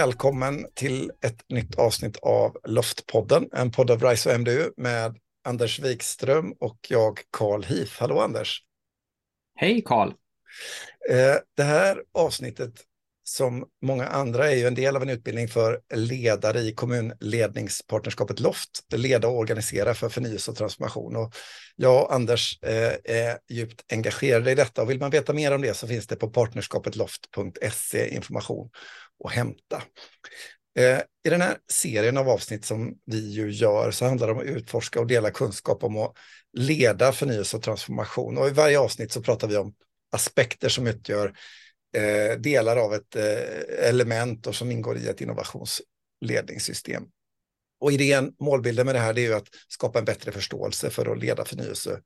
Välkommen till ett nytt avsnitt av Loftpodden, en podd av RISE och MDU med Anders Wikström och jag, Carl Heath. Hallå Anders! Hej Carl! Eh, det här avsnittet, som många andra, är ju en del av en utbildning för ledare i kommunledningspartnerskapet LOFT, leda och organisera för förnyelse och transformation. Och jag och Anders eh, är djupt engagerade i detta och vill man veta mer om det så finns det på partnerskapetloft.se information och hämta. Eh, I den här serien av avsnitt som vi ju gör så handlar det om att utforska och dela kunskap om att leda förnyelse och transformation. Och i varje avsnitt så pratar vi om aspekter som utgör eh, delar av ett eh, element och som ingår i ett innovationsledningssystem. Och idén, målbilden med det här, det är ju att skapa en bättre förståelse för att leda förnyelse,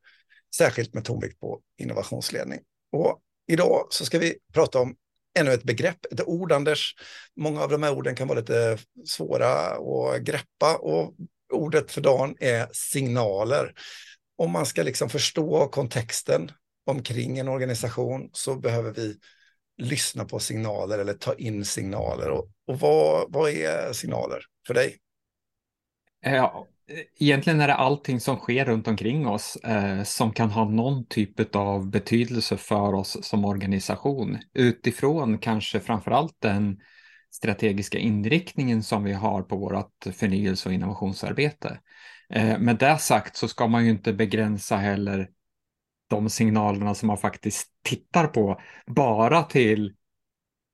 särskilt med tonvikt på innovationsledning. Och idag så ska vi prata om ännu ett begrepp, ett ord, Anders. Många av de här orden kan vara lite svåra att greppa och ordet för dagen är signaler. Om man ska liksom förstå kontexten omkring en organisation så behöver vi lyssna på signaler eller ta in signaler. Och, och vad, vad är signaler för dig? Ja, egentligen är det allting som sker runt omkring oss eh, som kan ha någon typ av betydelse för oss som organisation utifrån kanske framförallt den strategiska inriktningen som vi har på vårt förnyelse och innovationsarbete. Eh, med det sagt så ska man ju inte begränsa heller de signalerna som man faktiskt tittar på bara till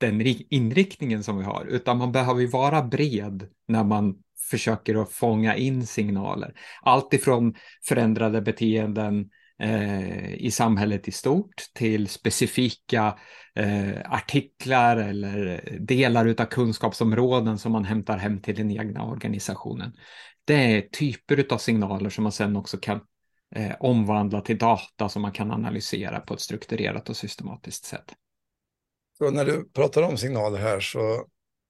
den inriktningen som vi har, utan man behöver vara bred när man försöker att fånga in signaler. Allt ifrån förändrade beteenden eh, i samhället i stort till specifika eh, artiklar eller delar av kunskapsområden som man hämtar hem till den egna organisationen. Det är typer av signaler som man sen också kan eh, omvandla till data som man kan analysera på ett strukturerat och systematiskt sätt. Så när du pratar om signaler här så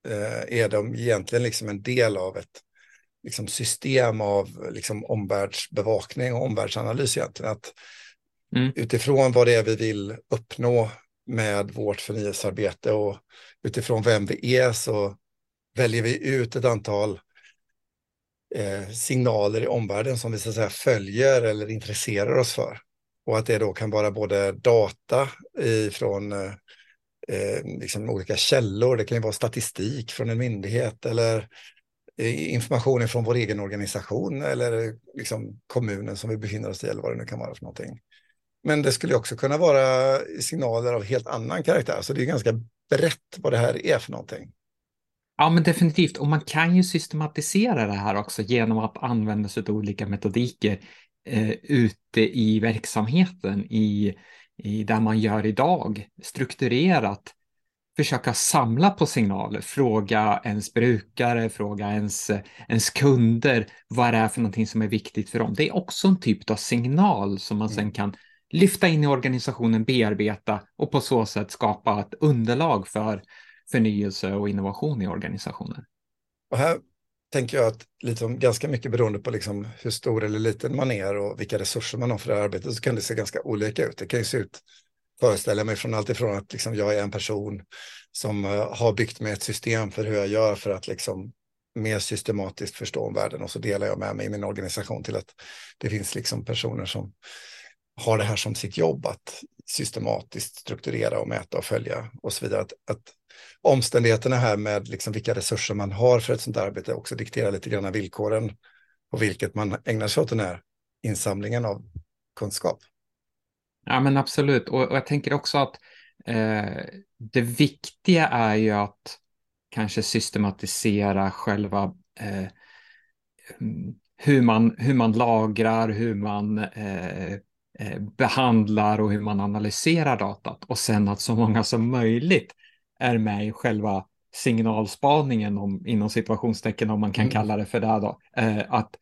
eh, är de egentligen liksom en del av ett liksom system av liksom omvärldsbevakning och omvärldsanalys egentligen. Att mm. Utifrån vad det är vi vill uppnå med vårt förnyelsearbete och utifrån vem vi är så väljer vi ut ett antal eh, signaler i omvärlden som vi så att säga följer eller intresserar oss för. Och att det då kan vara både data ifrån eh, eh liksom olika källor, det kan ju vara statistik från en myndighet eller Eh, information från vår egen organisation eller liksom kommunen som vi befinner oss i eller vad det nu kan vara för någonting. Men det skulle också kunna vara signaler av helt annan karaktär, så det är ganska brett vad det här är för någonting. Ja, men definitivt. Och man kan ju systematisera det här också genom att använda sig av olika metodiker eh, ute i verksamheten, i, i där man gör idag, strukturerat försöka samla på signaler, fråga ens brukare, fråga ens, ens kunder vad det är för någonting som är viktigt för dem. Det är också en typ av signal som man sen mm. kan lyfta in i organisationen, bearbeta och på så sätt skapa ett underlag för förnyelse och innovation i organisationen. Och här tänker jag att liksom ganska mycket beroende på liksom hur stor eller liten man är och vilka resurser man har för det här arbetet så kan det se ganska olika ut. Det kan ju se ut föreställa mig från allt ifrån att liksom jag är en person som eh, har byggt med ett system för hur jag gör för att liksom mer systematiskt förstå omvärlden och så delar jag med mig i min organisation till att det finns liksom personer som har det här som sitt jobb att systematiskt strukturera och mäta och följa och så vidare. Att, att omständigheterna här med liksom vilka resurser man har för ett sånt arbete också dikterar lite grann villkoren på vilket man ägnar sig åt den här insamlingen av kunskap. Ja, men absolut. Och, och jag tänker också att eh, det viktiga är ju att kanske systematisera själva eh, hur, man, hur man lagrar, hur man eh, eh, behandlar och hur man analyserar datat och sen att så många som möjligt är med i själva signalspaningen om, inom situationstecken om man kan mm. kalla det för det då. Eh, att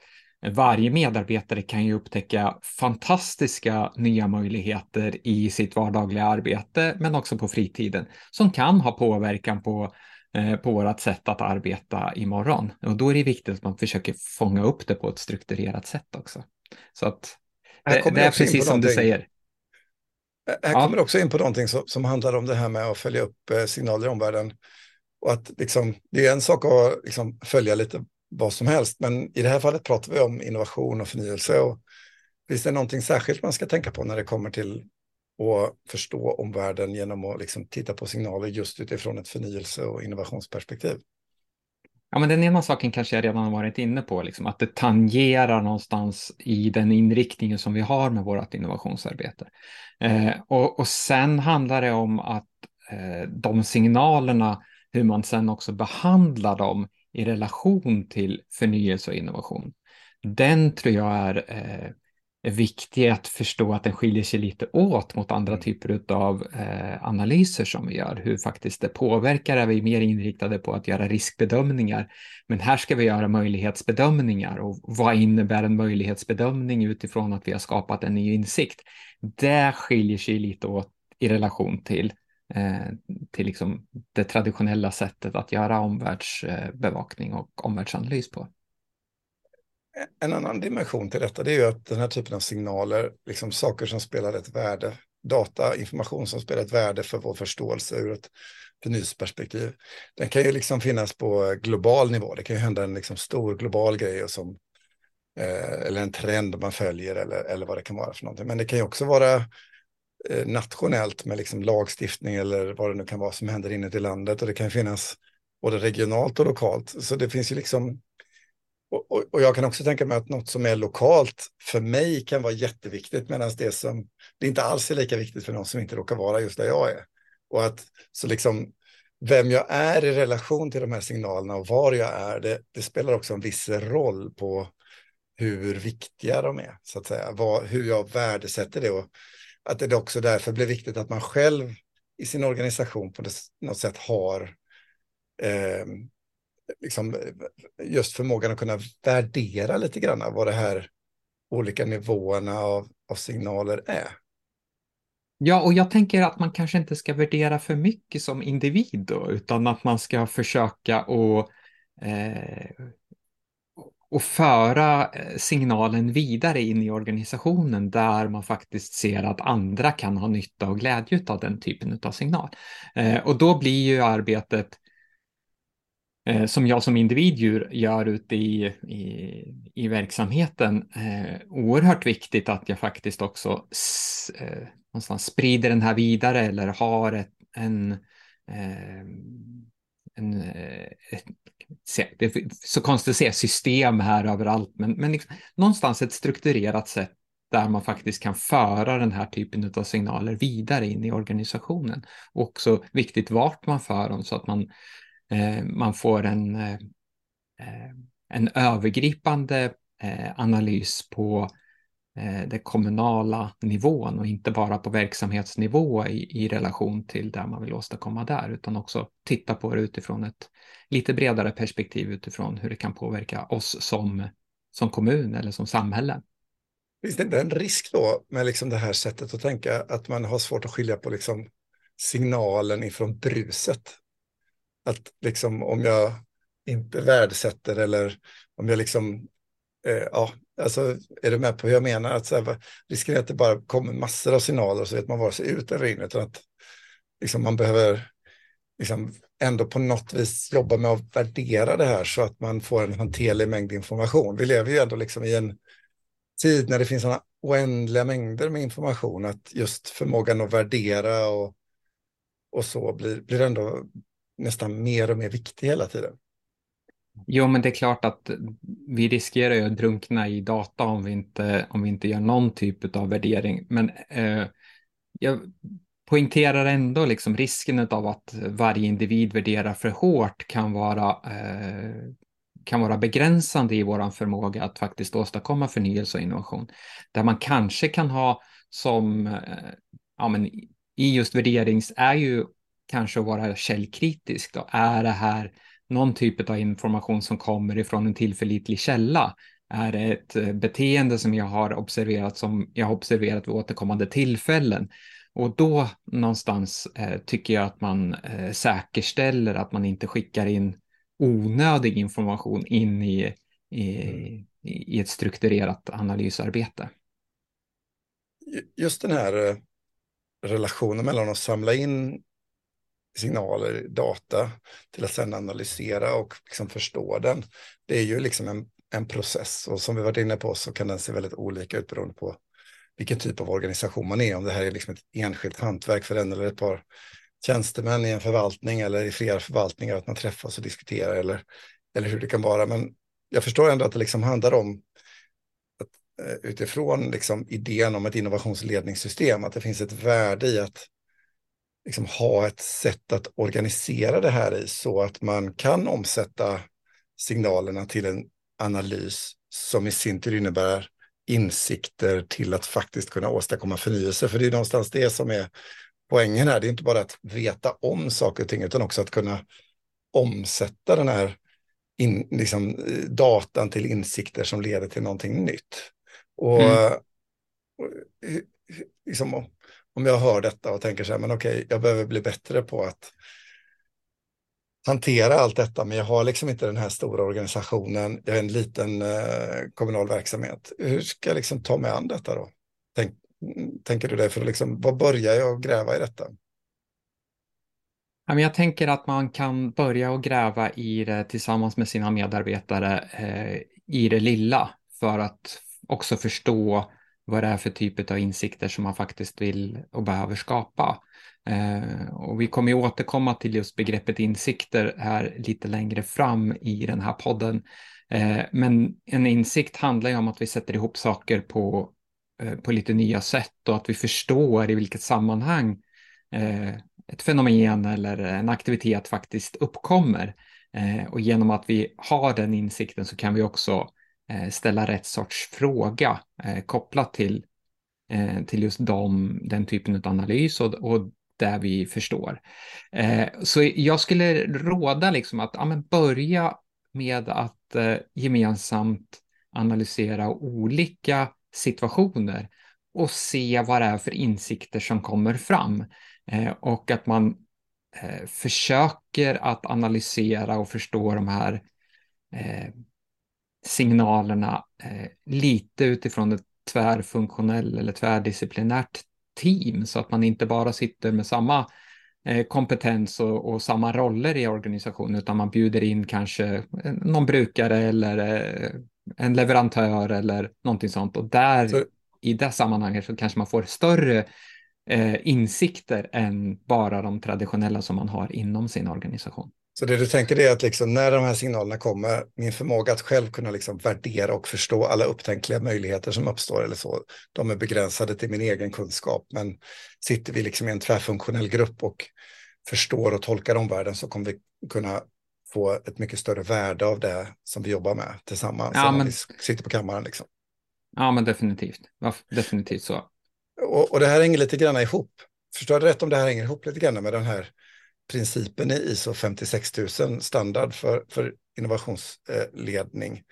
varje medarbetare kan ju upptäcka fantastiska nya möjligheter i sitt vardagliga arbete, men också på fritiden, som kan ha påverkan på, eh, på vårt sätt att arbeta imorgon. Och då är det viktigt att man försöker fånga upp det på ett strukturerat sätt också. Så att det, det är precis som du säger. Här kommer ja. också in på någonting som, som handlar om det här med att följa upp eh, signaler i omvärlden. Och att liksom, det är en sak att liksom följa lite vad som helst, men i det här fallet pratar vi om innovation och förnyelse. Och finns det någonting särskilt man ska tänka på när det kommer till att förstå omvärlden genom att liksom titta på signaler just utifrån ett förnyelse och innovationsperspektiv? Ja, men den ena saken kanske jag redan har varit inne på, liksom, att det tangerar någonstans i den inriktningen som vi har med vårt innovationsarbete. Eh, och, och sen handlar det om att eh, de signalerna, hur man sen också behandlar dem i relation till förnyelse och innovation. Den tror jag är eh, är viktig att förstå att den skiljer sig lite åt mot andra mm. typer av eh, analyser som vi gör. Hur faktiskt det påverkar är vi mer inriktade på att göra riskbedömningar. Men här ska vi göra möjlighetsbedömningar och vad innebär en möjlighetsbedömning utifrån att vi har skapat en ny insikt? Det skiljer sig lite åt i relation till eh, Eh, till liksom det traditionella sättet att göra omvärldsbevakning och omvärldsanalys på en annan dimension till detta det är ju att den här typen av signaler, liksom saker som spelar ett värde, data, information som spelar ett värde för vår förståelse ur ett förnyelseperspektiv, den kan ju liksom finnas på global nivå. Det kan ju hända en liksom stor global grej som, eh, eller en trend man följer eller, eller vad det kan vara för någonting. Men det kan ju också vara Eh, nationellt med liksom lagstiftning eller vad det nu kan vara som händer inuti landet och det kan finnas både regionalt och lokalt. Så det finns ju liksom och, och, och, jag kan också tänka mig att något som är lokalt för mig kan vara jätteviktigt medan det som det inte alls är lika viktigt för någon som inte råkar vara just där jag är. Och att så liksom vem jag är i relation till de här signalerna och var jag är, det, det spelar också en viss roll på hur viktiga de är, så att säga. Vad, hur jag värdesätter det och att det också därför blir viktigt att man själv i sin organisation på något sätt har eh, liksom, just förmågan att kunna värdera lite grann vad det här olika nivåerna av, av signaler är. Ja, och jag tänker att man kanske inte ska värdera för mycket som individ då, utan att man ska försöka att eh, och föra eh, signalen vidare in i organisationen där man faktiskt ser att andra kan ha nytta och glädje av den typen av signal. Eh, och då blir ju arbetet eh, som jag som individ gör ute i, i, i verksamheten oerhört viktigt att jag faktiskt också någonstans sprider den här vidare eller har ett, en, en ett, det är så konstigt att säga system här överallt, men, men liksom, någonstans ett strukturerat sätt där man faktiskt kan föra den här typen av signaler vidare in i organisationen. Och också viktigt vart man för dem så att man Eh, man får en, eh, eh en övergripande eh, analys på Eh, den kommunala nivån och inte bara på verksamhetsnivå i, i relation till det man vill åstadkomma där, utan också titta på det utifrån ett lite bredare perspektiv utifrån hur det kan påverka oss som, som kommun eller som samhälle. Finns det inte en risk då med liksom det här sättet att tänka att man har svårt att skilja på liksom signalen ifrån bruset? Att liksom om jag inte värdesätter eller om jag liksom, eh, ja, alltså är du med på hur jag menar? Att så här, risken är att det bara kommer massor av signaler och så vet man vare sig ut eller in, utan att liksom, man behöver liksom, ändå på något vis jobba med att värdera det här så att man får en hanterlig mängd information. Vi lever ju ändå liksom i en tid när det finns sådana oändliga mängder med information att just förmågan att värdera och, och så blir, blir ändå nästan mer och mer viktig hela tiden. Jo, men det är klart att vi riskerar ju att drunkna i data om vi inte, om vi inte gör någon typ av värdering. Men eh, jag poängterar ändå liksom risken av att varje individ värderar för hårt kan vara, eh, kan vara begränsande i vår förmåga att faktiskt åstadkomma förnyelse och innovation. Där man kanske kan ha som, eh, ja men i just värderings är ju kanske att vara källkritisk. Då. Är det här någon typ av information som kommer ifrån en tillförlitlig källa? Är det ett eh, beteende som jag har observerat som jag har observerat vid återkommande tillfällen? Och då någonstans eh, tycker jag att man eh, säkerställer att man inte skickar in onödig information in i, i, mm. i ett strukturerat analysarbete. Just den här eh, relationen mellan att samla in signaler, data, till att sedan analysera och liksom förstå den. Det är ju liksom en, en process och som vi varit inne på så kan den se väldigt olika ut beroende på vilken typ av organisation man är, om det här är liksom ett enskilt hantverk för en eller ett par tjänstemän i en förvaltning eller i flera förvaltningar, att man träffas och diskuterar eller, eller hur det kan vara. Men jag förstår ändå att det liksom handlar om att, eh, utifrån liksom idén om ett innovationsledningssystem, att det finns ett värde i att liksom ha ett sätt att organisera det här i så att man kan omsätta signalerna till en analys som i sin tur innebär insikter till att faktiskt kunna åstadkomma förnyelse. För det är någonstans det som är poängen här. Det är inte bara att veta om saker och ting utan också att kunna omsätta den här in, liksom, datan till insikter som leder till någonting nytt. Och, mm. och liksom, om jag hör detta och tänker så här, men okej, jag behöver bli bättre på att hantera allt detta, men jag har liksom inte den här stora organisationen. Jag är en liten eh, kommunal verksamhet. Hur ska jag liksom ta mig an detta då? Tänk, tänker du det? För liksom, vad börjar jag gräva i detta? Jag tänker att man kan börja och gräva i det tillsammans med sina medarbetare eh, i det lilla för att också förstå vad det är för typ av insikter som man faktiskt vill och behöver skapa. Eh, och vi kommer ju återkomma till just begreppet insikter här lite längre fram i den här podden. Eh, men en insikt handlar ju om att vi sätter ihop saker på, eh, på lite nya sätt och att vi förstår i vilket sammanhang eh, ett fenomen eller en aktivitet faktiskt uppkommer. Eh, och genom att vi har den insikten så kan vi också eh, Eh, ställa rätt sorts fråga eh, kopplat till eh, till just dem, den typen av analys och, och där vi förstår. Eh, så jag skulle råda liksom att ja, men börja med att eh, gemensamt analysera olika situationer och se vad det är för insikter som kommer fram. Eh, och att man eh, försöker att analysera och förstå de här eh, signalerna eh, lite utifrån ett tvärfunktionell eller tvärdisciplinärt team så att man inte bara sitter med samma eh, kompetens och, och, samma roller i organisationen utan man bjuder in kanske någon brukare eller eh, en leverantör eller någonting sånt och där så... i det sammanhanget så kanske man får större eh, insikter än bara de traditionella som man har inom sin organisation. Så det du tänker är att liksom när de här signalerna kommer, min förmåga att själv kunna liksom värdera och förstå alla upptänkliga möjligheter som uppstår eller så, de är begränsade till min egen kunskap. Men sitter vi liksom i en tvärfunktionell grupp och förstår och tolkar omvärlden så kommer vi kunna få ett mycket större värde av det som vi jobbar med tillsammans. Ja, men... vi sitter på kammaren. Liksom. Ja, men definitivt. Definitivt så. Och, och det här hänger lite grann ihop. Förstår jag rätt om det här hänger ihop lite grann med den här principen i ISO 56000 standard för, för innovationsledning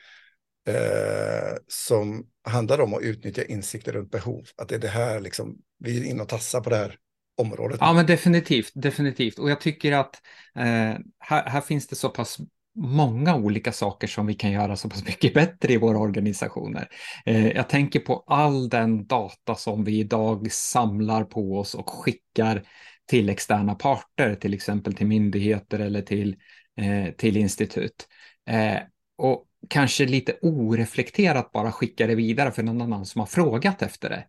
eh, som handlar om att utnyttja insikter runt behov. Att det är det här, liksom, vi är inne och tassar på det här området. Ja, men definitivt, definitivt. Och jag tycker att eh, här, här finns det så pass många olika saker som vi kan göra så pass mycket bättre i våra organisationer. Eh, jag tänker på all den data som vi idag samlar på oss och skickar till externa parter, till exempel till myndigheter eller till, eh, till institut. Eh, och kanske lite oreflekterat bara skicka det vidare för någon annan som har frågat efter det.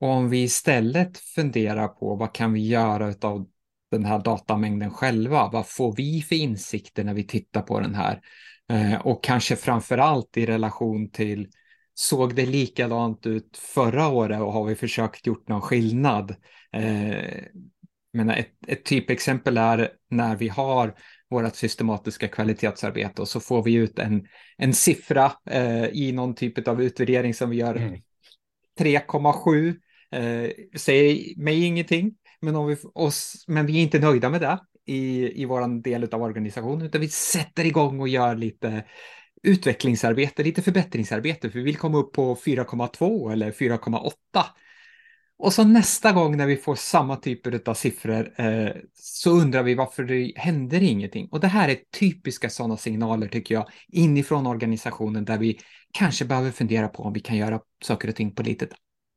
Och om vi istället funderar på vad kan vi göra av den här datamängden själva? Vad får vi för insikter när vi tittar på den här? Eh, och kanske framför allt i relation till Såg det likadant ut förra året och har vi försökt gjort någon skillnad? Eh, menar, ett, ett typexempel är när vi har vårt systematiska kvalitetsarbete och så får vi ut en, en siffra eh, i någon typ av utvärdering som vi gör mm. 3,7. Eh, säger mig ingenting, men, om vi, oss, men vi är inte nöjda med det i, i vår del av organisationen, utan vi sätter igång och gör lite utvecklingsarbete, lite förbättringsarbete, för vi vill komma upp på 4,2 eller 4,8 och så nästa gång när vi får samma typer av siffror eh, så undrar vi varför det händer ingenting. Och det här är typiska sådana signaler tycker jag inifrån organisationen där vi kanske behöver fundera på om vi kan göra saker och ting på lite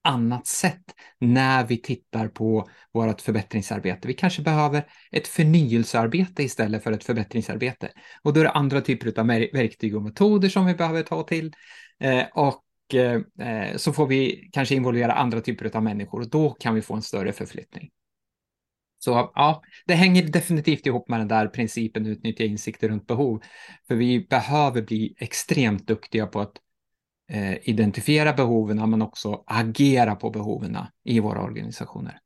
annat sätt när vi tittar på vårt förbättringsarbete. Vi kanske behöver ett förnyelsearbete istället för ett förbättringsarbete. Och då är det andra typer av verktyg och metoder som vi behöver ta till. Eh, och Eh, eh, så får vi kanske involvera andra typer av människor och då kan vi få en större förflyttning. Så ja, det hänger definitivt ihop med den där principen utnyttja insikter runt behov. För vi behöver bli extremt duktiga på att eh, identifiera behoven men också agera på behoven i våra organisationer.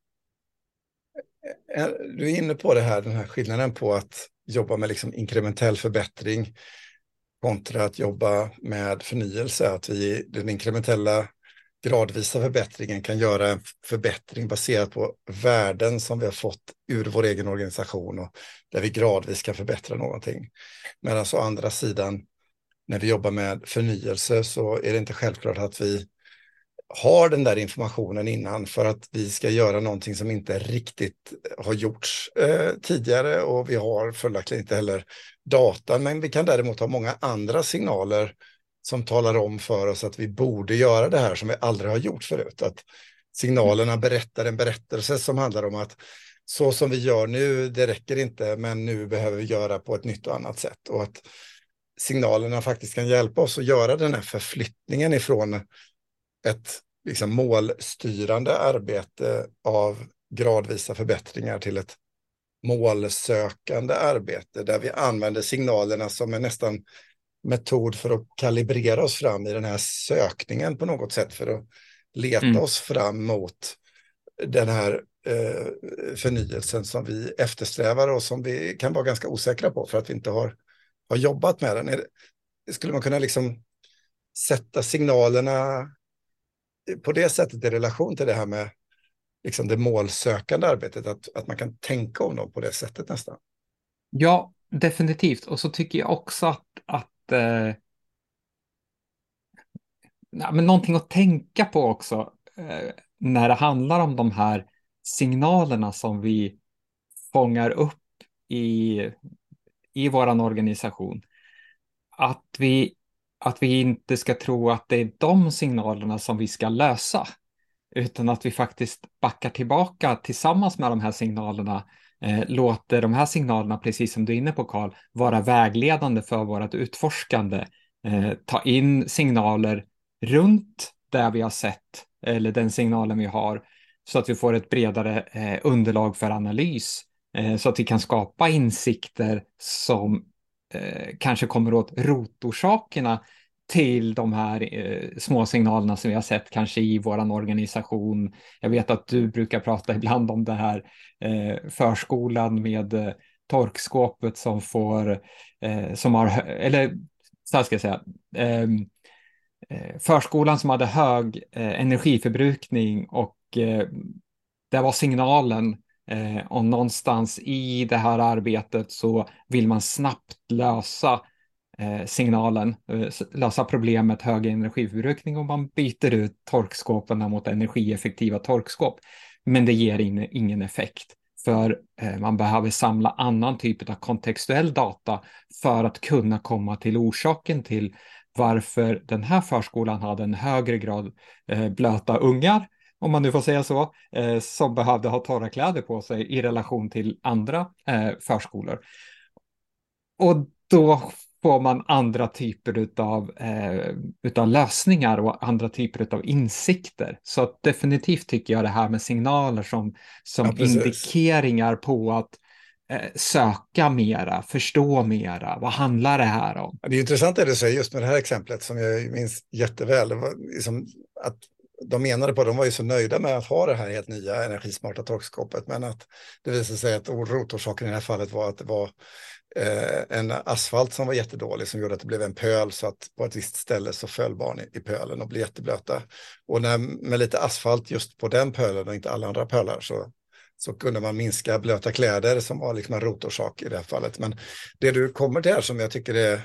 Du är inne på det här, den här skillnaden på att jobba med liksom inkrementell förbättring kontra att jobba med förnyelse, att vi den inkrementella gradvisa förbättringen kan göra en förbättring baserat på värden som vi har fått ur vår egen organisation och där vi gradvis kan förbättra någonting. Medan å andra sidan, när vi jobbar med förnyelse så är det inte självklart att vi har den där informationen innan för att vi ska göra någonting som inte riktigt har gjorts eh, tidigare och vi har följaktligen inte heller data, men vi kan däremot ha många andra signaler som talar om för oss att vi borde göra det här som vi aldrig har gjort förut. Att signalerna berättar en berättelse som handlar om att så som vi gör nu, det räcker inte, men nu behöver vi göra på ett nytt och annat sätt. Och att signalerna faktiskt kan hjälpa oss att göra den här förflyttningen ifrån ett liksom, målstyrande arbete av gradvisa förbättringar till ett målsökande arbete där vi använder signalerna som en nästan metod för att kalibrera oss fram i den här sökningen på något sätt för att leta mm. oss fram mot den här eh, förnyelsen som vi eftersträvar och som vi kan vara ganska osäkra på för att vi inte har, har jobbat med den. Skulle man kunna liksom sätta signalerna på det sättet i relation till det här med liksom det målsökande arbetet, att, att man kan tänka om dem på det sättet nästan. Ja, definitivt. Och så tycker jag också att, att eh, ja, men någonting att tänka på också eh, när det handlar om de här signalerna som vi fångar upp i, i vår organisation. Att vi, att vi inte ska tro att det är de signalerna som vi ska lösa utan att vi faktiskt backar tillbaka tillsammans med de här signalerna, eh, låter de här signalerna, precis som du är inne på Karl, vara vägledande för vårt utforskande. Eh, ta in signaler runt där vi har sett, eller den signalen vi har, så att vi får ett bredare eh, underlag för analys, eh, så att vi kan skapa insikter som eh, kanske kommer åt rotorsakerna till de här eh, små signalerna som vi har sett kanske i vår organisation. Jag vet att du brukar prata ibland om det här eh, förskolan med eh, torkskåpet som får, eh, som har, eller så här ska jag säga, ehm, eh, förskolan som hade hög eh, energiförbrukning och eh, det var signalen Eh, och någonstans i det här arbetet så vill man snabbt lösa eh, signalen, eh, lösa problemet hög energiförbrukning och man byter ut torkskåpen mot energieffektiva torkskåp. Men det ger in, ingen effekt för eh, man behöver samla annan typ av kontextuell data för att kunna komma till orsaken till varför den här förskolan hade en högre grad eh, blöta ungar om man nu får säga så, eh, som behövde ha torra kläder på sig i relation till andra eh, förskolor. Och då får man andra typer av eh, utav lösningar och andra typer av insikter. Så definitivt tycker jag det här med signaler som, som ja, indikeringar på att eh, söka mera, förstå mera. Vad handlar det här om? Det är intressant det du säger just med det här exemplet som jag minns jätteväl. Det var liksom att de menade på, de var ju så nöjda med att ha det här helt nya energismarta torkskåpet, men att det visade sig att rotorsaken i det här fallet var att det var eh, en asfalt som var jättedålig som gjorde att det blev en pöl så att på ett visst ställe så föll barn i, i pölen och blev jätteblöta. Och när, med lite asfalt just på den pölen och inte alla andra pölar så, så kunde man minska blöta kläder som var liksom en rotorsak i det här fallet. Men det du kommer till här som jag tycker är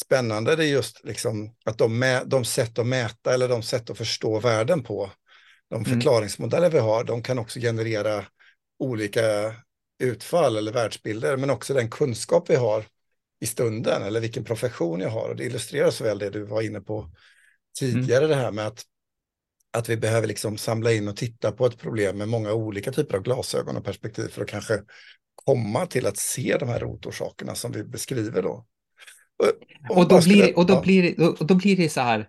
spännande det är just liksom att de, de sätt att mäta eller de sätt att förstå världen på, de mm. förklaringsmodeller vi har, de kan också generera olika utfall eller världsbilder, men också den kunskap vi har i stunden eller vilken profession jag har. Och det illustrerar så väl det du var inne på tidigare, mm. det här med att att vi behöver liksom samla in och titta på ett problem med många olika typer av glasögon och perspektiv för att kanske komma till att se de här rotorsakerna som vi beskriver då. Och, och, då, blir, och, då, blir, och då blir det så här,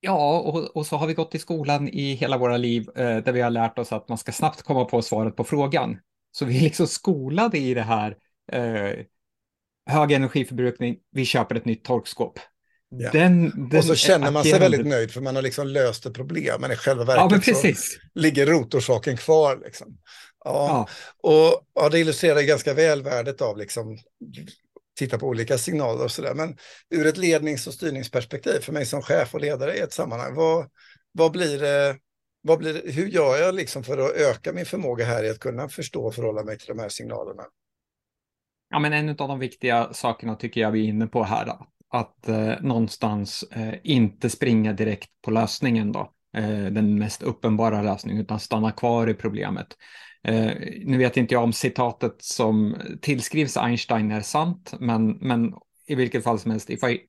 ja, och, och så har vi gått i skolan i hela våra liv eh, där vi har lärt oss att man ska snabbt komma på svaret på frågan. Så vi är liksom skolade i det här, eh, hög energiförbrukning, vi köper ett nytt torkskåp. Ja. Den, den och så känner man sig väldigt nöjd för man har liksom löst ett problem, men i själva verket ja, så ligger rotorsaken kvar. Liksom. Ja. ja. Och ja, det illustrerar ganska väl värdet av liksom, titta på olika signaler och sådär. Men ur ett lednings och styrningsperspektiv för mig som chef och ledare i ett sammanhang, vad, vad blir det, vad blir hur gör jag liksom för att öka min förmåga här i att kunna förstå och förhålla mig till de här signalerna? Ja, men en av de viktiga sakerna tycker jag vi är inne på här, då. att eh, någonstans eh, inte springa direkt på lösningen då, eh, den mest uppenbara lösningen, utan stanna kvar i problemet. Eh, nu vet inte jag om citatet som tillskrivs Einstein är sant, men, men i vilket fall som helst, if I,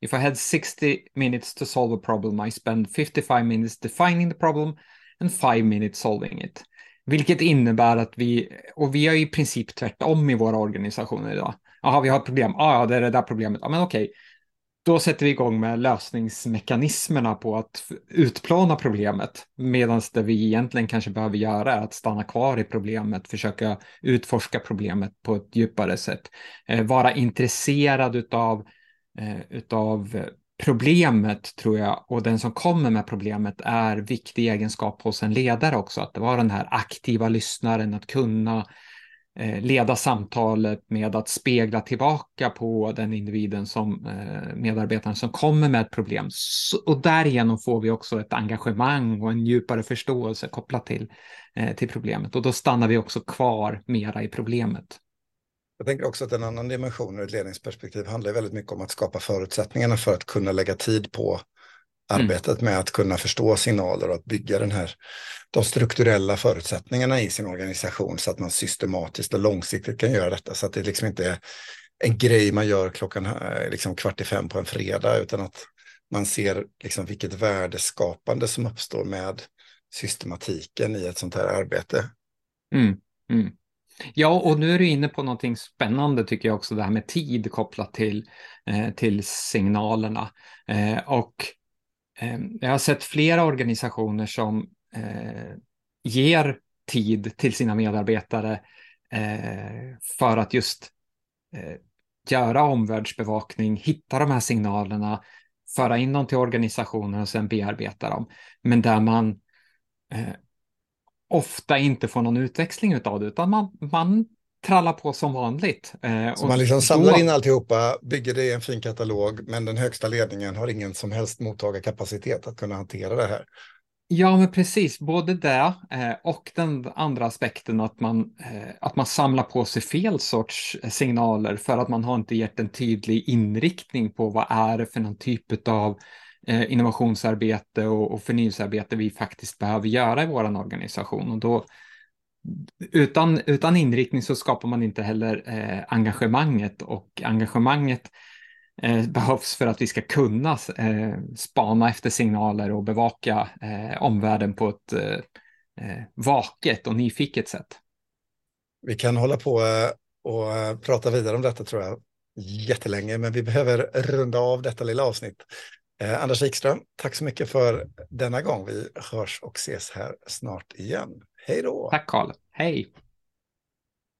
if I had 60 minutes to solve a problem, I spend 55 minutes defining the problem and 5 minutes solving it. Vilket innebär att vi, och vi är i princip tvärtom i våra organisationer idag. Jaha, vi har ett problem. Ah, ja, det är det där problemet. Ja, men okej. Då sätter vi igång med lösningsmekanismerna på att utplåna problemet. Medan det vi egentligen kanske behöver göra är att stanna kvar i problemet, försöka utforska problemet på ett djupare sätt. Eh, vara intresserad utav, eh, utav problemet tror jag och den som kommer med problemet är viktig egenskap hos en ledare också. Att vara den här aktiva lyssnaren, att kunna eh, Eh, leda samtalet med att spegla tillbaka på den individen som eh, medarbetaren som kommer med ett problem. och därigenom får vi också ett engagemang och en djupare förståelse kopplat till, eh, till problemet. Och då stannar vi också kvar mera i problemet. Jag tänker också att en annan dimension ur ett ledningsperspektiv handlar väldigt mycket om att skapa förutsättningarna för att kunna lägga tid på arbetet med att kunna förstå signaler och att bygga den här, de strukturella förutsättningarna i sin organisation så att man systematiskt och långsiktigt kan göra detta. Så att det liksom inte är en grej man gör klockan liksom kvart i fem på en fredag utan att man ser liksom vilket värdeskapande som uppstår med systematiken i ett sånt här arbete. Mm. Mm. Ja, och nu är du inne på någonting spännande tycker jag också, det här med tid kopplat till, eh, till signalerna. Eh, och eh, Eh, jag har sett flera organisationer som eh, ger tid till sina medarbetare eh, för att just eh, göra omvärldsbevakning, hitta de här signalerna, föra in dem till organisationen och sen bearbeta dem. Men där man eh, ofta inte får någon utväxling av det, utan man, man trallar på som vanligt. Eh, så man liksom samlar då... in alltihopa, bygger det i en fin katalog, men den högsta ledningen har ingen som helst mottagarkapacitet att kunna hantera det här. Ja, men precis, både det eh, och den andra aspekten att man, eh, att man samlar på sig fel sorts signaler för att man har inte gett en tydlig inriktning på vad är det för någon typ av Eh, innovationsarbete och, och förnyelsearbete vi faktiskt behöver göra i vår organisation. Och då, utan, utan inriktning så skapar man inte heller eh, engagemanget och engagemanget eh, behövs för att vi ska kunna eh, spana efter signaler och bevaka eh, omvärlden på ett eh, eh vaket och nyfiket sätt. Vi kan hålla på eh, och eh, prata vidare om detta tror jag jättelänge, men vi behöver runda av detta lilla avsnitt. Anders Wikström, tack så mycket för denna gång. Vi hörs och ses här snart igen. Hej då! Tack Karl, hej!